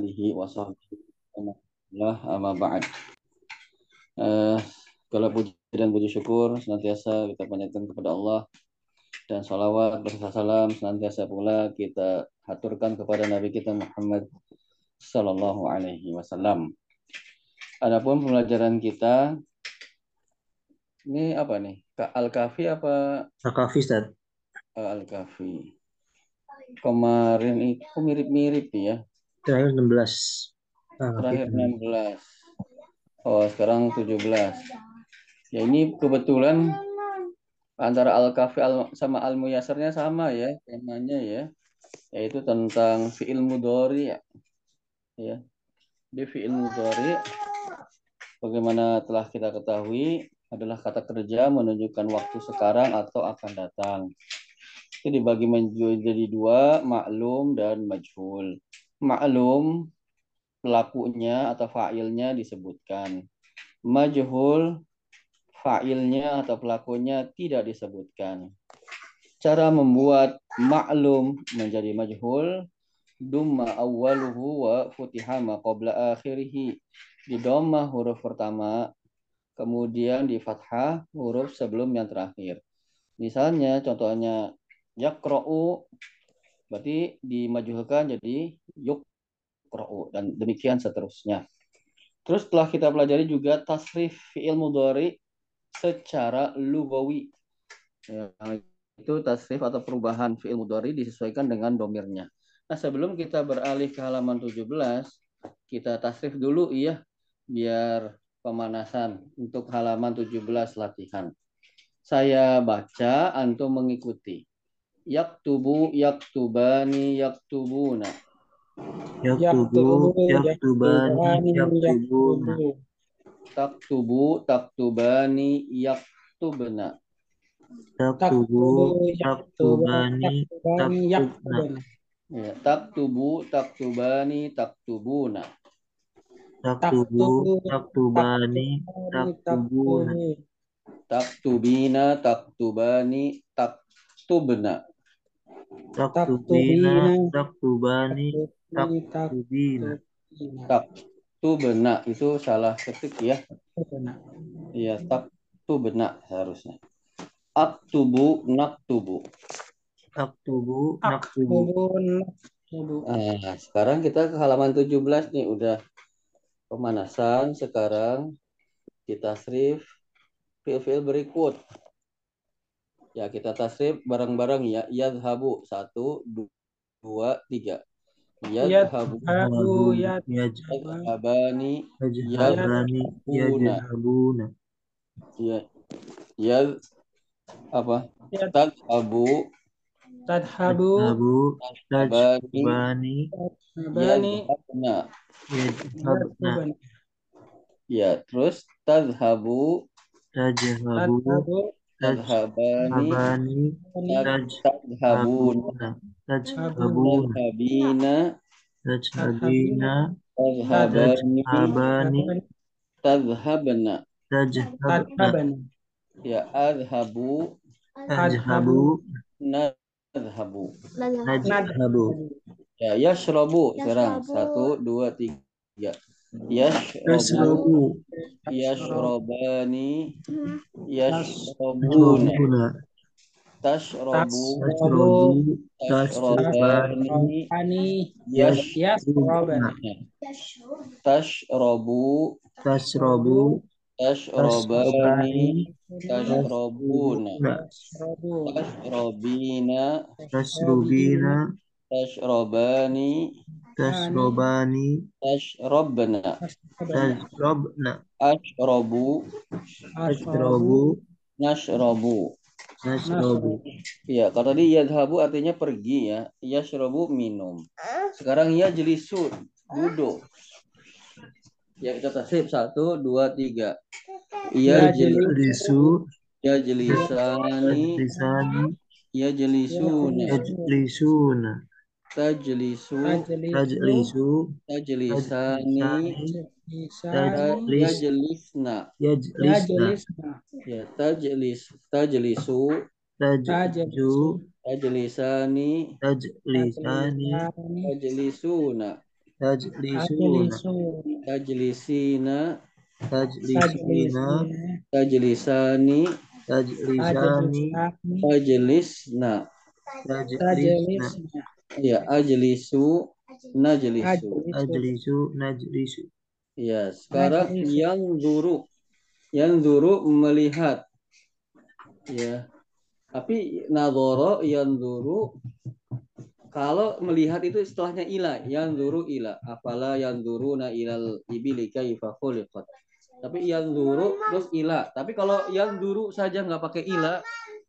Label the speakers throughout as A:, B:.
A: alihi wa amma ba'd. Uh, kalau puji dan puji syukur senantiasa kita panjatkan kepada Allah dan salawat beserta salam senantiasa pula kita haturkan kepada Nabi kita Muhammad Sallallahu Alaihi Wasallam. Adapun pembelajaran kita ini apa nih? Al-Kafi apa?
B: Al-Kafi, Ustaz.
A: Al-Kafi. Kemarin itu mirip-mirip ya.
B: Terakhir 16.
A: Ah, Terakhir 16. Oh, sekarang 17. Ya ini kebetulan antara Al-Kafi sama Al-Muyasarnya sama ya temanya ya. Yaitu tentang fi'il mudhari ya. Ya. Di fi'il mudhari bagaimana telah kita ketahui adalah kata kerja menunjukkan waktu sekarang atau akan datang. Itu dibagi menjadi dua, maklum dan majhul maklum pelakunya atau fa'ilnya disebutkan. Majhul fa'ilnya atau pelakunya tidak disebutkan. Cara membuat maklum menjadi majhul dumma awwaluhu wa futiha ma qabla akhirih. Di dhamma huruf pertama, kemudian di fathah huruf sebelum yang terakhir. Misalnya contohnya yaqra'u berarti dimajukan jadi yuk dan demikian seterusnya. Terus setelah kita pelajari juga tasrif fi'il mudhari secara lugawi. Ya, itu tasrif atau perubahan fi'il mudhari disesuaikan dengan domirnya. Nah, sebelum kita beralih ke halaman 17, kita tasrif dulu iya biar pemanasan untuk halaman 17 latihan. Saya baca, antum mengikuti yaktubu yaktubani yaktubuna.
B: Yaktubu yaktubani yaktubuna.
A: Taktubu taktubani yaktubna.
B: Taktubu taktubani taktubna.
A: ya taktubu taktubani taktubuna.
B: Taktubu taktubani taktubuna.
A: taktubina taktubani taktubna
B: taktubina taktubani taktubina.
A: Taktubna itu salah ketik ya. Iya taktubna harusnya. Aktubu naktubu.
B: Aktubu naktubu.
A: Nah sekarang kita ke halaman 17 nih. Udah pemanasan sekarang kita srif fil-fil berikut Ya, kita tasrif bareng-bareng ya. Yadhabu. Satu, dua, tiga. Yadhabu.
B: Yadhabu.
A: Yadhabani.
B: Yadhabani. Yadhabuna.
A: Ya. Yad. Apa? Tadhabu.
C: Tadhabu.
B: Tadhabani.
A: Yadhabna.
B: Yadhabna.
A: Ya, terus tadhabu.
B: Tadhabu.
A: Tadhabani
B: Tadhabuna
A: Tadhabina
B: Tadhabina
A: Tadhabani Tadhabna
B: Tadhabna
A: Ya adhabu
B: Tadhabu
A: Nadhabu
B: Nadhabu
A: Ya yashrabu sekarang. Satu, dua, tiga
B: Yashrabu
A: Yashrabani Yashrabuna Tashrabu
B: Tashrabani
C: Yashrabani
A: Tashrabu
B: Tashrabu
A: Tashrabani Tashrabuna Tashrabina
B: Tashrubina
A: Tashrabani
B: Tashrobani
A: Tashrabna
B: Tashrobna
A: Ashrabu
B: Ashrabu
A: Nashrabu
B: Nashrabu
A: Ya, kalau tadi yadhabu artinya pergi ya. Yashrabu minum. Sekarang ya jelisu duduk. Ya kita tasib satu, dua, tiga. Ya
B: jelisu
A: Ya jelisani
B: Lisani.
A: Ya jelisuna
B: Yajlisuna
A: Tajlisu
B: Tajlisu
A: Tajlisani
B: Tajlis
A: Yajlisna
B: Yajlisna
A: Ya tajlis Tajlisu
B: Tajju
A: Tajlisani
B: Tajlisani
A: Tajlisuna
B: Tajlisuna.
A: Tajlisina.
B: Tajlisina.
A: Tajlisani.
B: Tajlisani.
A: Tajlisna.
B: Tajlisna.
A: Ya, ajlisu. Najlisu.
B: Ajlisu. Najlisu.
A: Ya, sekarang yang duru. Yang duru melihat. Ya. Tapi nadoro yang duru kalau melihat itu setelahnya ila, yang duru ila. Apala yang duru na ilal ibili kaifa khuliqat. Tapi yang duru terus ila. Tapi kalau yang duru saja nggak pakai ila,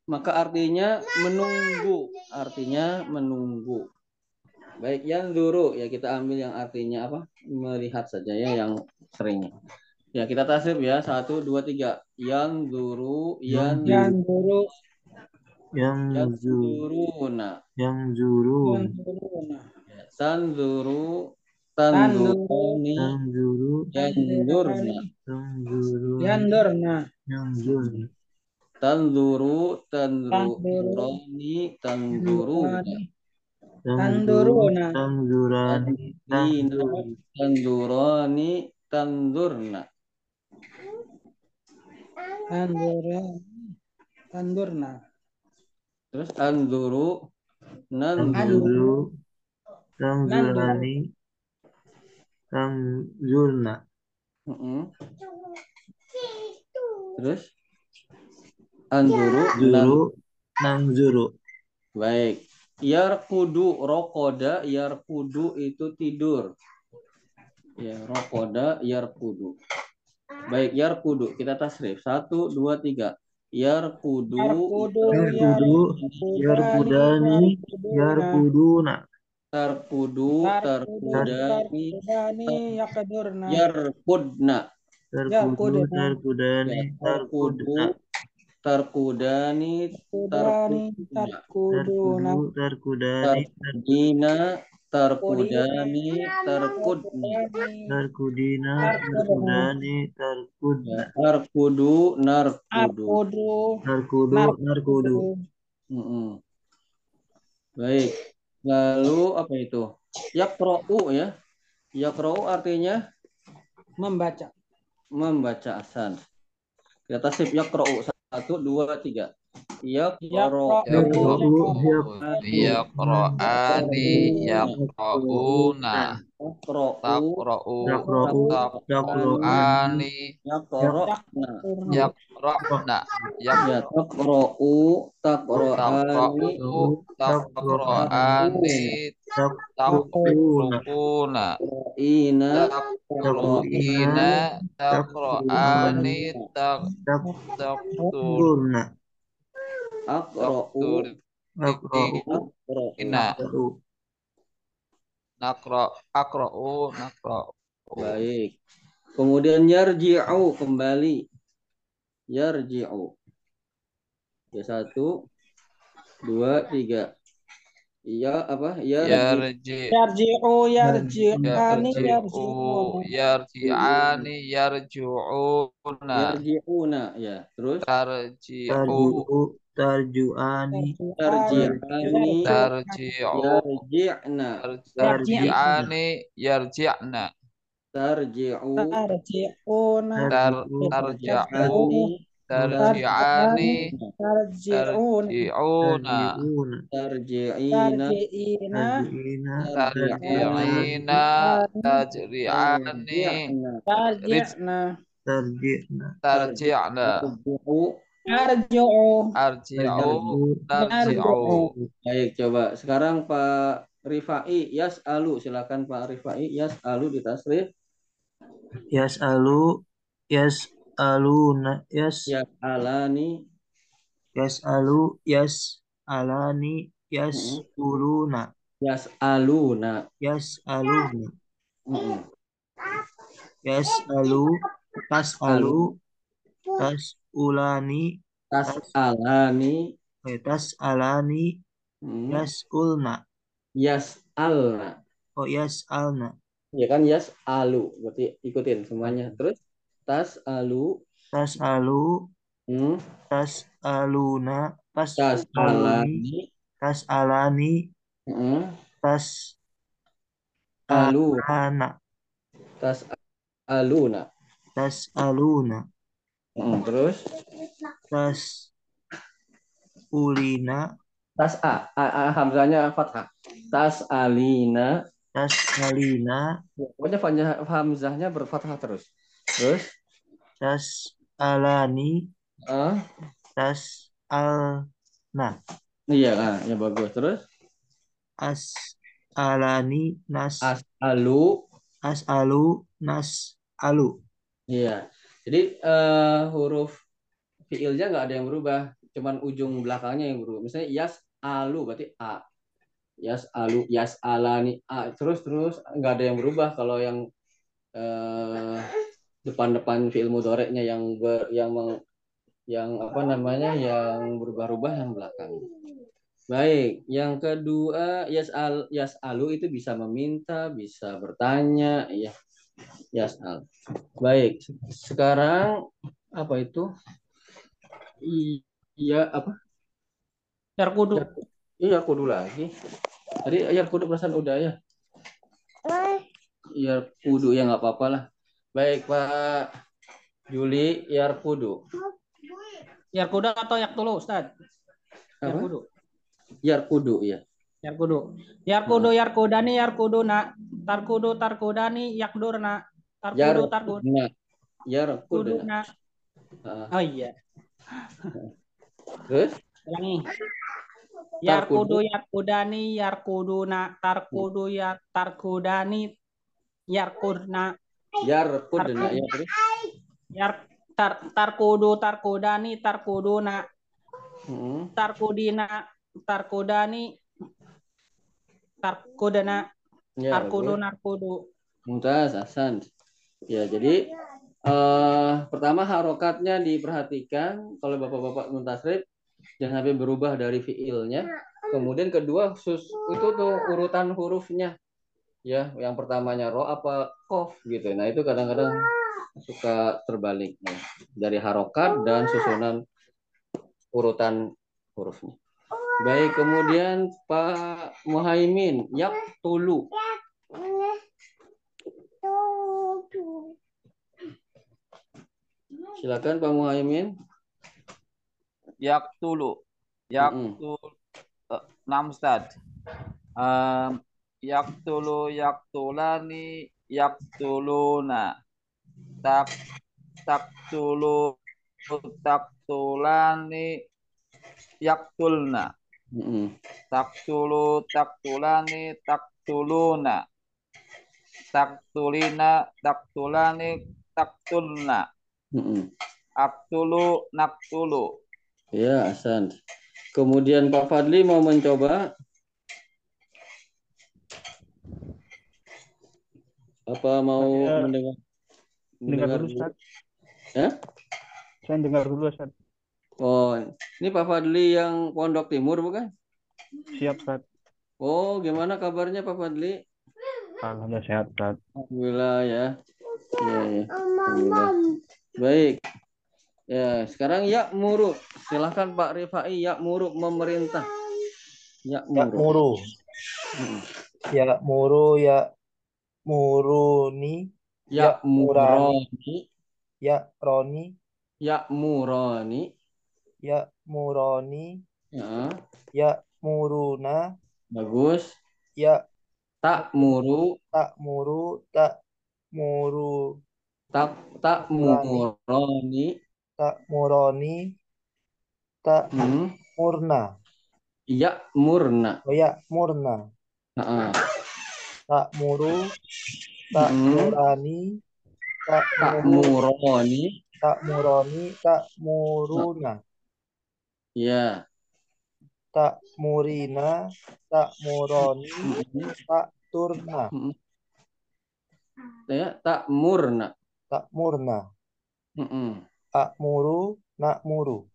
A: maka artinya menunggu. Artinya menunggu. Baik, yang duru ya kita ambil yang artinya apa? Melihat saja ya yang seringnya. Ya kita tasrif ya satu dua tiga. Yang duru, yang
C: Yang dulu
B: Yang
A: yang
B: zuru.
A: duruna.
B: Yang zurun.
A: Tanzuru tanzuruni
B: Yang zuru.
A: yanzurna
B: Yang zuru.
C: Yandurna
B: Yang zurun.
A: Tanzuru tanzuruni tanzuruna
C: Tanduruna.
B: Tanzurani.
A: Dina tanzurani tanzurna
C: Tandura Tandurna
A: terus anzuru nanzuru
B: Tanzuru. Tanzurani. Tanzurna.
A: Mm-mm. terus anzuru
B: Zuru. Nangzuru.
A: baik yarkudu rokoda yarkudu itu tidur ya rokoda yarkudu baik yarkudu kita tasrif satu dua tiga yarkudu
C: Yarkudu
B: Yarkudu. Yarkudani. Yarkuduna.
A: tarkudu tarkudani
C: Yarkudani Yakadurna
A: yarkudna
B: Tarkudu. Tarkudani. Tarkudna.
A: Tarkudani
C: Yarkudani Tarkuduna
B: Tarkudu. Tarkudani.
A: Dina tarkudani tarkudna
B: Tarkudina. Tarkudani. Tarkudna.
A: tarkudu narkudu
C: Arkudu
B: Narkudu.
A: Baik lalu apa itu yakra'u ya yakra'u artinya
C: Membaca
A: membaca asan kita tasif yakra'u satu dua tiga
C: Yakra'u
D: Yaqra'ani yaqra'una taqra'u taqra'ani yaqra'na
A: ya takra'ani
D: yaqra'u taqra'ani
B: Takra'una.
D: taqra'una
A: ina
D: taqra'ina taqra'ani.
A: Akra'u akra'u
D: ina
B: Takra'u.
D: naqra aqra'u naqra'u
A: Baik. Kemudian yarji'u kembali. Yarji'u. Ya satu, dua, tiga. Iya apa? Yarji.
D: yarji
C: Yarji'u Yarji'ani
D: yarji'u
C: Yarji'una
D: yarji'ani yarju'una
A: Yarji'una. Ya. Terus
D: tarji'u.
B: Tarju'ani.
A: tarji'ani.
D: tarji'u
A: Yarji'na.
D: tarji'ani yarji'na
A: Tarji'u.
C: Tarji'una
D: tar tarja'u
A: Tarji'ani.
C: Tarji'una
D: tarji'una.
A: Tarji'ina.
C: Tarji'ina
D: tajri'ani
A: Tarji'na.
C: Tarji'na
B: Tarji'na.
A: Tarji'u.
C: Arji'u
D: arji'u tarji'u
B: Tarji'u.
A: Baik, coba. Sekarang Pak Rifai, Yas Alu. Silakan Pak Rifai, Yas Alu di tasrif.
B: Yas'alu. Yas'aluna. Yas.
A: Yas Alani.
B: Yas'alu. Yas'alani. Yas'uluna.
A: Yas Aluna.
B: Yas'aluna.
A: Mm-mm.
B: Yas'alu. Tas'alu. Tas'ulani.
A: Tas Alani.
B: Eh, Tas'alani.
A: Mm.
B: Yas'ulna.
A: Yas Alna.
B: Oh, yas'alna.
A: Ya kan Yas Alu. Berarti ikutin semuanya. Terus Tas Alu.
B: Tas'alu.
A: Hmm.
B: Tas'aluna.
A: Tas
B: Tas'aluni.
A: Alani.
B: Tas'alani.
A: Mm.
B: Tas
A: alu tas aluna
B: Tas aluna.
A: Mm, terus
B: Tas ulina.
A: tas a, a, a hamzanya fathah tas alina
B: Tas alina.
A: pokoknya hamzah- hamzahnya berfathah terus terus
B: Tas alani.
A: ah
B: Tas alna.
A: iya ah ya bagus terus
B: As alani. Nas.
A: as alu
B: As alu. Nas alu.
A: iya jadi eh, huruf fiilnya nggak ada yang berubah cuman ujung belakangnya yang berubah misalnya yas alu berarti a yas alu yas alani a terus terus nggak ada yang berubah kalau yang eh, depan-depan fiil mudhoreknya yang ber, yang meng- yang apa namanya yang berubah-ubah yang belakang baik yang kedua yas al yas alu itu bisa meminta bisa bertanya ya yas al baik sekarang apa itu iya apa
C: Yarkudu.
A: Iya, kudu lagi. Tadi ayar kudu perasaan udah ya. Iya, kudu ya nggak apa-apa lah. Baik, Pak Juli, yar kudu.
C: Yarkuda atau Yaktulu, Ustaz?
A: Apa?
C: Yarkudu.
A: Yar kudu ya.
C: Yarkudu. Yarkudu Yarkudani Yarkuduna. Tarkudu Tarkudani Yakdurna. Tarkudu Tarkudu.
A: Yar kudu.
C: Kuduna.
A: Ah,
C: Oh iya.
A: terus
C: Ulangi. Yarkudu Yarkudani Yarkuduna. Tarkudu ya Tarkudani Yarkudna.
A: yar kudu ya terus.
C: Yar tar, Tarkudu Tarkudani Tarkuduna.
A: Hmm,
C: Tarkudina Tarkudani Tarkudana.
A: ya,
C: Arkudu
A: bagus.
C: Narkudu.
A: Mumtaz, Hasan. Ya, jadi eh pertama harokatnya diperhatikan kalau bapak-bapak muntasrif jangan sampai berubah dari fiilnya. Kemudian kedua sus itu tuh urutan hurufnya. Ya, yang pertamanya ro apa kof gitu. Nah, itu kadang-kadang suka terbalik ya. dari harokat dan susunan urutan hurufnya. Baik, kemudian Pak Muhaimin, yak tulu. Silakan Pak Muhaimin.
D: Yaktulu. Yaktul. eh, Nam Ustaz. Um, yaktulu yaktulani yaktuluna. Tak taktulu taktulani yaktulna.
A: Mm-mm.
D: Taktulu taktulani taktuluna. Taktulina taktulani taktulna.
A: Mm-mm.
D: Aktulu naktulu.
A: Ya, Hasan. Kemudian Pak Fadli mau mencoba apa mau
E: Saya
A: mendengar
E: dengar dulu Ustaz.
A: Ya?
E: Saya dengar dulu Ustaz.
A: Oh, ini Pak Fadli yang Pondok Timur bukan?
E: Siap Ustaz.
A: Oh, gimana kabarnya Pak Fadli?
E: Alhamdulillah sehat Ustaz.
A: Alhamdulillah ya. Ya, ya. Alhamdulillah. Baik. Ya, sekarang ya muru. Silahkan Pak Rifai ya muru memerintah. Ya
B: Ya
A: muru.
B: muru.
A: Mm.
B: Ya muru ya muruni.
A: Ya
B: Ya murani.
A: muroni.
B: Ya roni.
A: Ya muroni.
B: Ya muroni.
A: Ya,
B: Ya muruna.
A: bagus.
B: Ya
A: Tak muru,
B: tak muru. Tak muru.
A: tak tak muroni.
B: Tak muroni. Tak
A: Hmm.
B: murna.
A: Ya murna.
B: Oh ya murna.
A: Heeh.
B: Tak muru. Tak
A: Hmm.
B: murani. Tak
A: Tak
B: muru.
A: muroni.
B: Tak muroni. Tak muruna.
A: Ya.
B: Tak murina. Tak muroni.
A: Mm-mm.
B: Tak turna.
A: Mm-mm. Ya, tak murna.
B: Tak murna. Tak muru. Nak muru.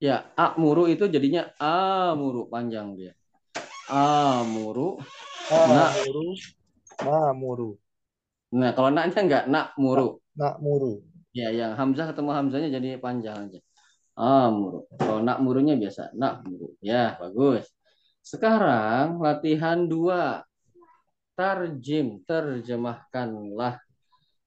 A: Ya, amuru itu jadinya amuru panjang dia. Amuru.
B: Nak
A: Nak.
B: muru. Nak muru.
A: Nah, kalau naknya enggak nak muru.
B: Nak muru.
A: Ya, yang hamzah ketemu hamzahnya jadi panjang aja. Amuru. Kalau nak murunya biasa nak muru. Ya, bagus. Sekarang latihan dua. tarjim, terjemahkanlah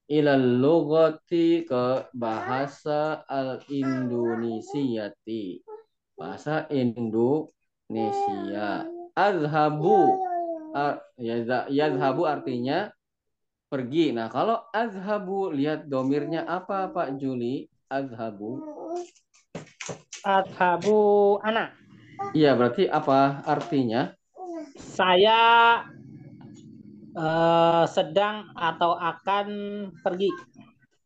A: ilal lugati ke bahasa al-Indonesiati. Bahasa Indonesia. Azhabu ya yazhabu artinya pergi. Nah, kalau azhabu lihat domirnya apa Pak Juli? Azhabu.
C: Adhabu anak.
A: Iya, berarti apa artinya?
C: Saya eh, sedang atau akan pergi.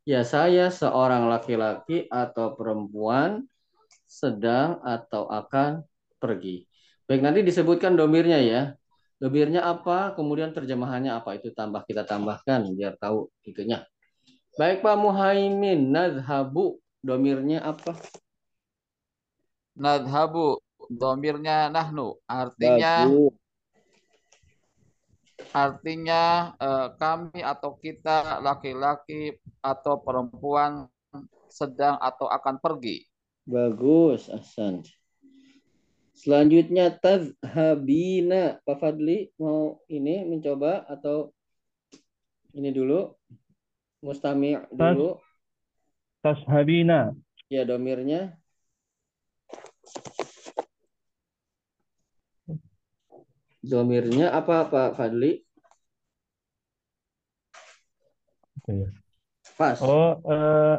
A: Ya, saya seorang laki-laki atau perempuan sedang atau akan pergi. Baik, nanti disebutkan domirnya ya. Domirnya apa, kemudian terjemahannya apa, itu tambah kita tambahkan biar tahu itunya. Baik Pak Muhaimin, nadhabu, domirnya apa?
D: Nadhabu. Domirnya nahnu. Artinya
A: Bagus.
D: artinya eh, kami atau kita laki-laki atau perempuan sedang atau akan pergi.
A: Bagus, Ahsan. Selanjutnya tazhabina. Pak Fadli mau ini mencoba atau ini dulu? Mustami' dulu.
E: Tashabina.
A: Ya, domirnya. Domirnya apa Pak Fadli?
E: Oke.
A: Pas.
E: Oh, eh,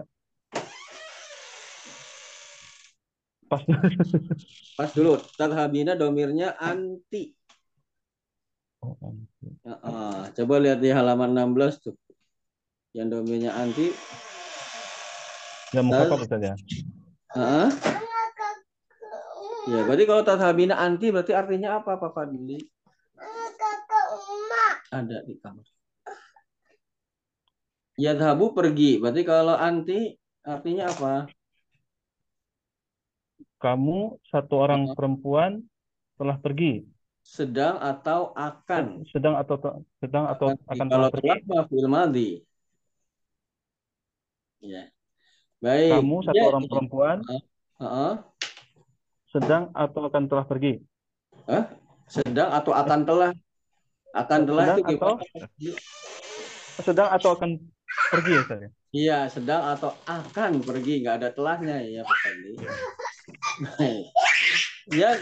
E: pas.
A: Pas dulu. Tazhabina domirnya anti.
E: Oh,
A: Ya, ah. coba lihat di halaman 16 tuh. Yang domirnya anti.
E: Ya, muka apa Ustaz ya?
A: Ah. Ya, berarti kalau tazhabina anti berarti artinya apa Pak Fadli? Ada di kamar. Yadhabu pergi. Berarti kalau anti artinya apa?
E: Kamu satu orang perempuan telah pergi.
A: Sedang atau akan.
E: Sedang atau sedang atau akan
A: kalau
E: telah pergi.
A: Ya. Baik.
E: Kamu satu
A: Ya,
E: orang
A: ya.
E: perempuan
A: Heeh.
E: sedang atau akan telah pergi.
A: Sedang atau akan telah. Akan telah
E: Sedang
A: itu gimana?
E: Sedang atau akan pergi ya saya.
A: Iya, sedang atau akan pergi, nggak ada telahnya ya Pak Fadli. Ya,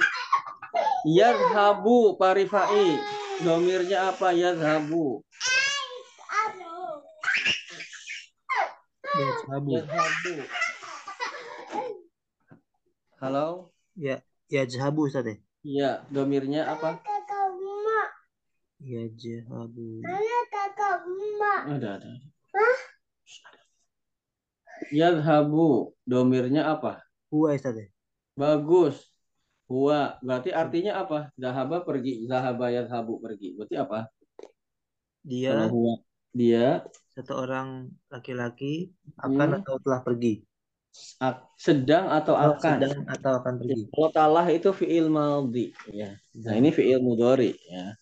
A: Yadhabu Pak Rifai. Domirnya apa? Yadhabu.
B: Yazhabu.
A: Yadhabu. Halo?
B: Ya, yazhabu Ustaz ya?
A: Iya, domirnya apa?
B: Yazhabu.
A: Ada, ada. Yadhabu. Domirnya apa?
B: Huwa Ustaz ya?
A: Bagus. Huwa. Berarti artinya apa? Zahaba pergi. Zahaba yadhabu pergi. Berarti apa?
B: Dia
A: Kalau huwa. Dia
B: satu orang laki-laki akan
A: Hmm.
B: atau telah pergi.
A: sedang atau
B: Oh,
A: akan.
B: sedang atau akan pergi.
A: Kalau talah itu fiil maldi ya. Nah, ini fiil mudhari ya.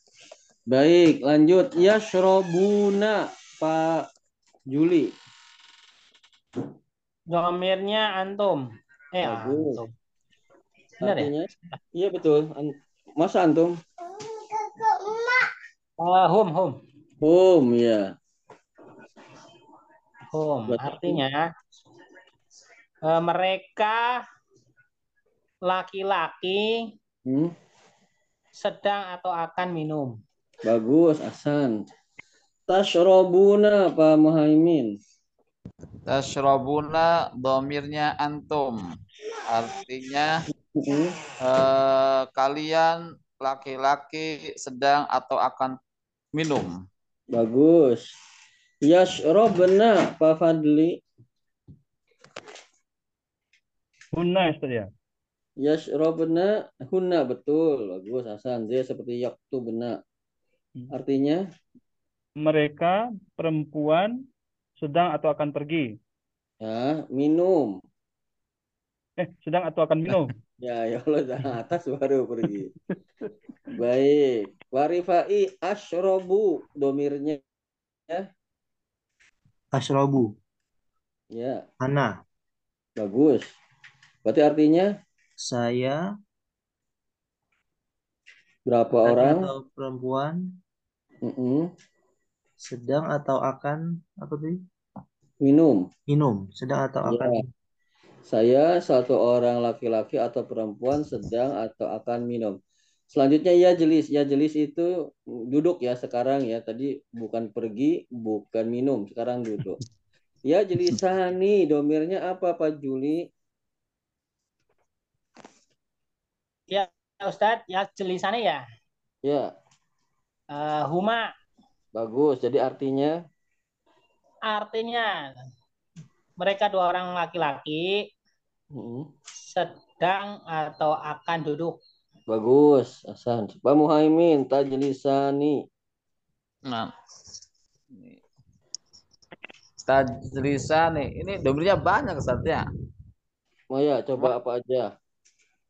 A: Baik, lanjut. Yashrobuna Pak Juli.
C: Domirnya antum. Eh,
A: Bagus.
C: antum. Benar ya?
A: Artinya, iya betul. An- Masa antum?
C: Eh, hum, hum.
A: Hum ya.
C: Hum.
A: Berarti-
C: Artinya eh, mereka laki-laki
A: Hmm,
C: sedang atau akan minum.
A: bagus, Hasan. Tashrobuna Pak Muhaimin.
D: Tashrabuna domirnya antum. Artinya
A: Hmm,
D: eh, kalian laki-laki sedang atau akan minum.
A: Bagus. Yashrobna Pak Fadli.
E: Hunna ya.
A: Yashrobna hunna betul. Bagus Hasan. Dia seperti yaktubna. Artinya
E: Mereka perempuan sedang atau akan pergi.
A: ya minum.
E: Eh, sedang atau akan minum.
A: Ya, ya Allah dari atas baru pergi. Baik. Warifai ashrobu domirnya
B: Ashrabu.
A: ya
B: Ana.
A: bagus. Berarti artinya
B: Saya
A: berapa orang?
B: atau perempuan
A: Mm-mm.
B: Sedang atau akan apa tadi?
A: Minum.
B: Minum. Sedang atau
A: Ya.
B: akan
A: Saya satu orang laki-laki atau perempuan sedang atau akan minum. Selanjutnya ya jelis. Ya jelis itu duduk ya sekarang ya. Tadi bukan pergi, bukan minum. Sekarang duduk. Ya jelisani. Domirnya apa Pak Juli?
C: Ya, Ustadz, ya jelisannya ya.
A: Ya,
C: Eh, huma
A: bagus. Jadi artinya
C: artinya mereka dua orang laki-laki
A: mm,
C: sedang atau akan duduk.
A: bagus. Hasan. Pak Muhaimin tajlisani.
D: Nah. Ini. Tajlisan nih. Ini domirnya banyak Ustaz ya.
A: Oh ya, coba apa aja?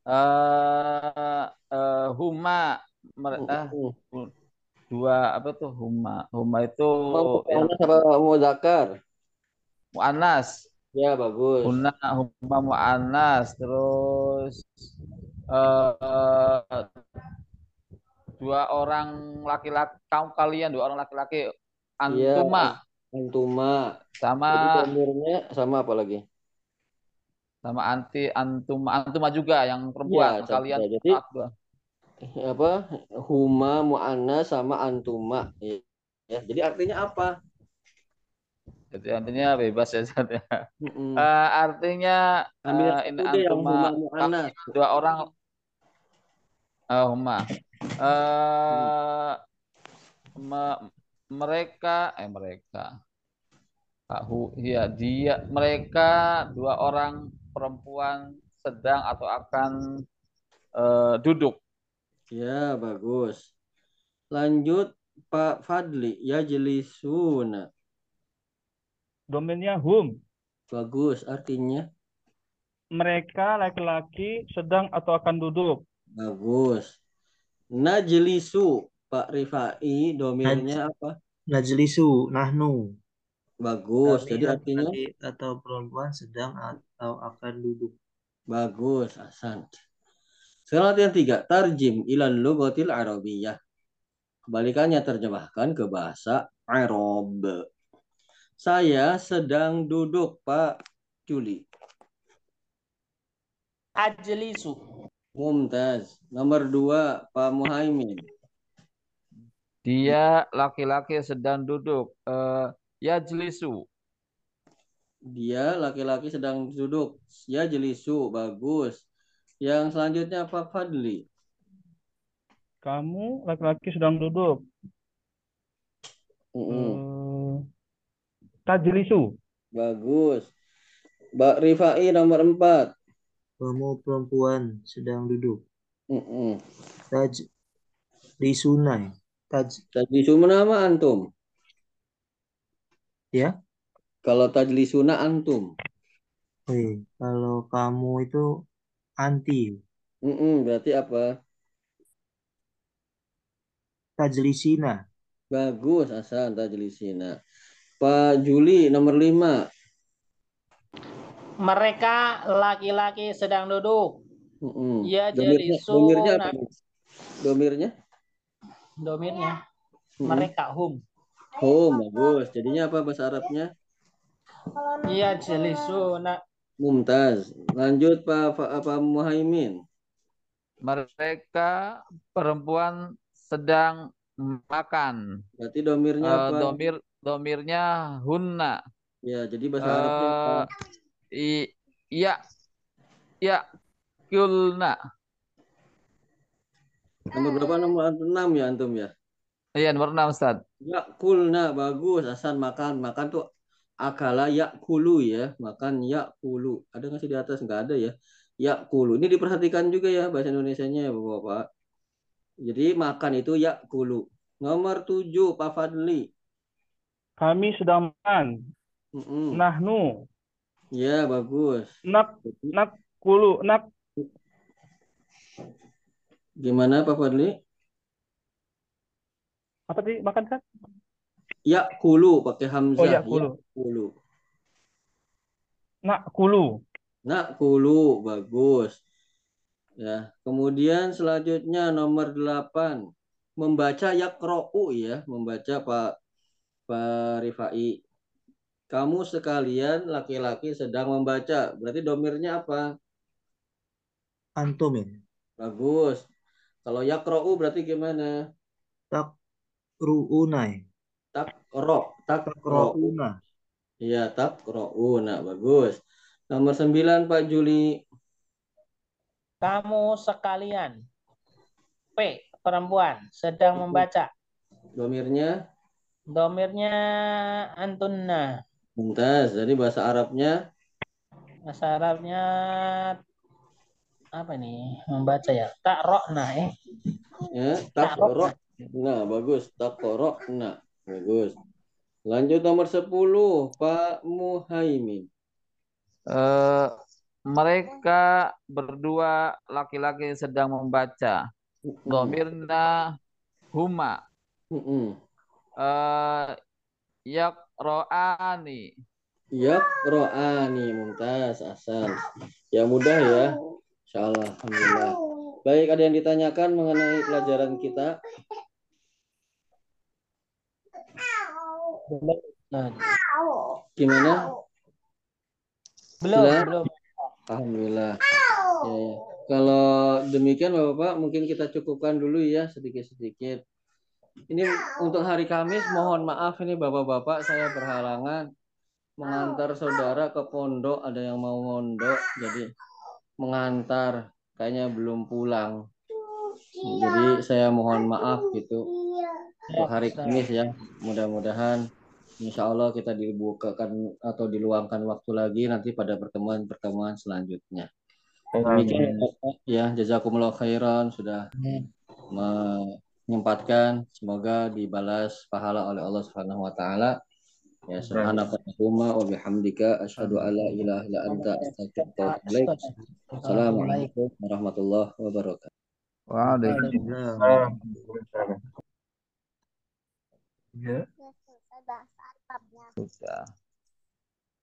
D: Eh eh, huma mer- ah,
A: Mm,
D: dua apa tuh huma huma itu
A: apa Muzakkar?
D: Muannas
A: Ya, bagus.
D: huna huma muannas terus eh dua orang laki-laki kaum kalian dua orang laki-laki
A: Iya.
D: antuma
A: Antuma. Jadi
D: sama
A: domirnya sama apa lagi?
D: sama anti antuma antuma juga yang perempuan
A: Iya,
D: kalian
A: sama. Jadi-
D: ah,
A: Apa? Huma, mu'annas sama antuma. Ya. Ya, jadi artinya apa?
D: Jadi artinya bebas ya Ustaz ya. Eh, artinya
A: Ambil
D: eh, ini
A: deh yang
D: antuma
A: mu'annas.
D: dua orang eh huma eh me- mereka eh mereka Aku ya dia mereka dua orang perempuan sedang atau akan eh, duduk
A: Ya, bagus. Lanjut Pak Fadli, ya jelisuna.
E: Domainnya hum.
A: Bagus, artinya
E: Mereka laki-laki sedang atau akan duduk.
A: bagus. Najlisu, Pak Rifai, domirnya apa?
B: najlisu nahnu.
A: Bagus.
B: Kami
A: Jadi artinya
B: atau perempuan sedang atau akan duduk.
A: bagus, Hasan. Sekarang latihan tiga, tarjim ilal lugatil arabiyah. Kebalikannya terjemahkan ke bahasa Arab. Saya sedang duduk, Pak Juli.
C: Ajlisu.
A: Mumtaz. Nomor dua, Pak Muhaimin.
D: dia laki-laki sedang duduk eh yajlisu
A: Dia laki-laki sedang duduk. Ya jelisu, bagus. Yang selanjutnya Pak Fadli.
E: Kamu laki-laki sedang duduk.
A: Mm-mm.
E: Eh, tajlisu.
A: Bagus. Mbak Rifai nomor empat.
B: Kamu perempuan sedang duduk.
A: Mm-mm.
B: Taj lisunai. Taj
A: Tajlisu nama antum.
B: ya.
A: Kalau tajlisuna antum.
B: Oke, kalau kamu itu anti.
A: Mm-mm, berarti apa?
B: Tajlisina.
A: Bagus, Hasan tajlisina. Pak Juli nomor lima.
C: Mereka laki-laki sedang duduk.
A: Mm-mm.
C: Ya,
A: Domirnya,
C: jelisu.
A: domirnya apa? Domirnya?
C: Domirnya
A: Mm-mm.
C: mereka hum.
A: Home, bagus. Jadinya apa bahasa Arabnya?
C: Iya jelisu. Nah,
A: Mumtaz. Lanjut Pak Pak, Pak Muhaimin.
D: mereka perempuan sedang makan
A: Berarti domirnya
D: Eh,
A: apa?
D: domir domirnya hunna
A: Ya, jadi bahasa Arabnya apa?
D: eh i, ya ya kulna
A: Nomor berapa? Nomor enam ya antum ya?
D: iya nomor enam Ustaz
A: Ya kulna bagus. Hasan makan. Makan tuh akala ya kulu ya. Makan ya kulu. Ada nggak sih di atas? Nggak ada ya. Ya kulu. Ini diperhatikan juga ya bahasa Indonesianya ya Bapak. Jadi makan itu ya kulu. Nomor tujuh Pak Fadli.
E: Kami sedang makan.
A: Mm-mm.
E: Nahnu.
A: Ya bagus.
E: Nak nak kulu nak
A: Gimana Pak Fadli?
E: apa sih makan kan?
A: Ya kulu pakai hamzah.
E: Oh ya kulu.
A: kulu.
E: Nak kulu.
A: Nak kulu bagus. Ya, kemudian selanjutnya nomor 8. membaca yakro'u ya, membaca Pak Pak Rifai. Kamu sekalian laki-laki sedang membaca. Berarti domirnya apa?
B: Antum ya.
A: Bagus. Kalau yakro'u berarti gimana?
B: Tak ru'una ya.
A: Takro, takro.
B: Takro'una.
A: Iya, takro'una. Bagus. Nomor 9 Pak Juli.
C: Kamu sekalian. P. Perempuan. Sedang membaca.
A: Domirnya
C: Domirnya antunna.
A: mumtaz. Jadi bahasa Arabnya
C: Bahasa Arabnya apa nih? Membaca ya. Tak rokna eh.
A: ya takro. Nah, bagus. Takro. Nah, bagus. Lanjut nomor 10 Pak Muhaimin.
D: Eh, mereka berdua laki-laki sedang membaca. Domirna huma.
A: Mm-mm.
D: Eh, yakro'ani.
A: Yakro'ani mumtaz asal. Ya mudah ya. Insyaallah alhamdulillah. Baik, ada yang ditanyakan mengenai pelajaran kita?
C: Nah,
A: Gimana?
C: belum, belum.
A: Alhamdulillah. Ya, ya. Kalau demikian Bapak-Bapak mungkin kita cukupkan dulu ya sedikit-sedikit. Ini untuk hari Kamis mohon maaf ini Bapak-Bapak saya berhalangan mengantar saudara ke pondok ada yang mau mondok jadi mengantar kayaknya belum pulang. Jadi saya mohon maaf gitu untuk hari Kamis ya. Mudah-mudahan Insya Allah kita dibukakan atau diluangkan waktu lagi nanti pada pertemuan-pertemuan selanjutnya. Demikian Bapak, ya jazakumullah khairan sudah menyempatkan semoga dibalas pahala oleh Allah Subhanahu wa taala. Ya subhanakallahumma wa bihamdika asyhadu an la ilaha illa anta astaghfiruka wa atubu ilaik. Assalamualaikum warahmatullahi wabarakatuh.
D: Waalaikumsalam.
B: Ya.
F: Selesai bahasa Arabnya.
D: Sudah.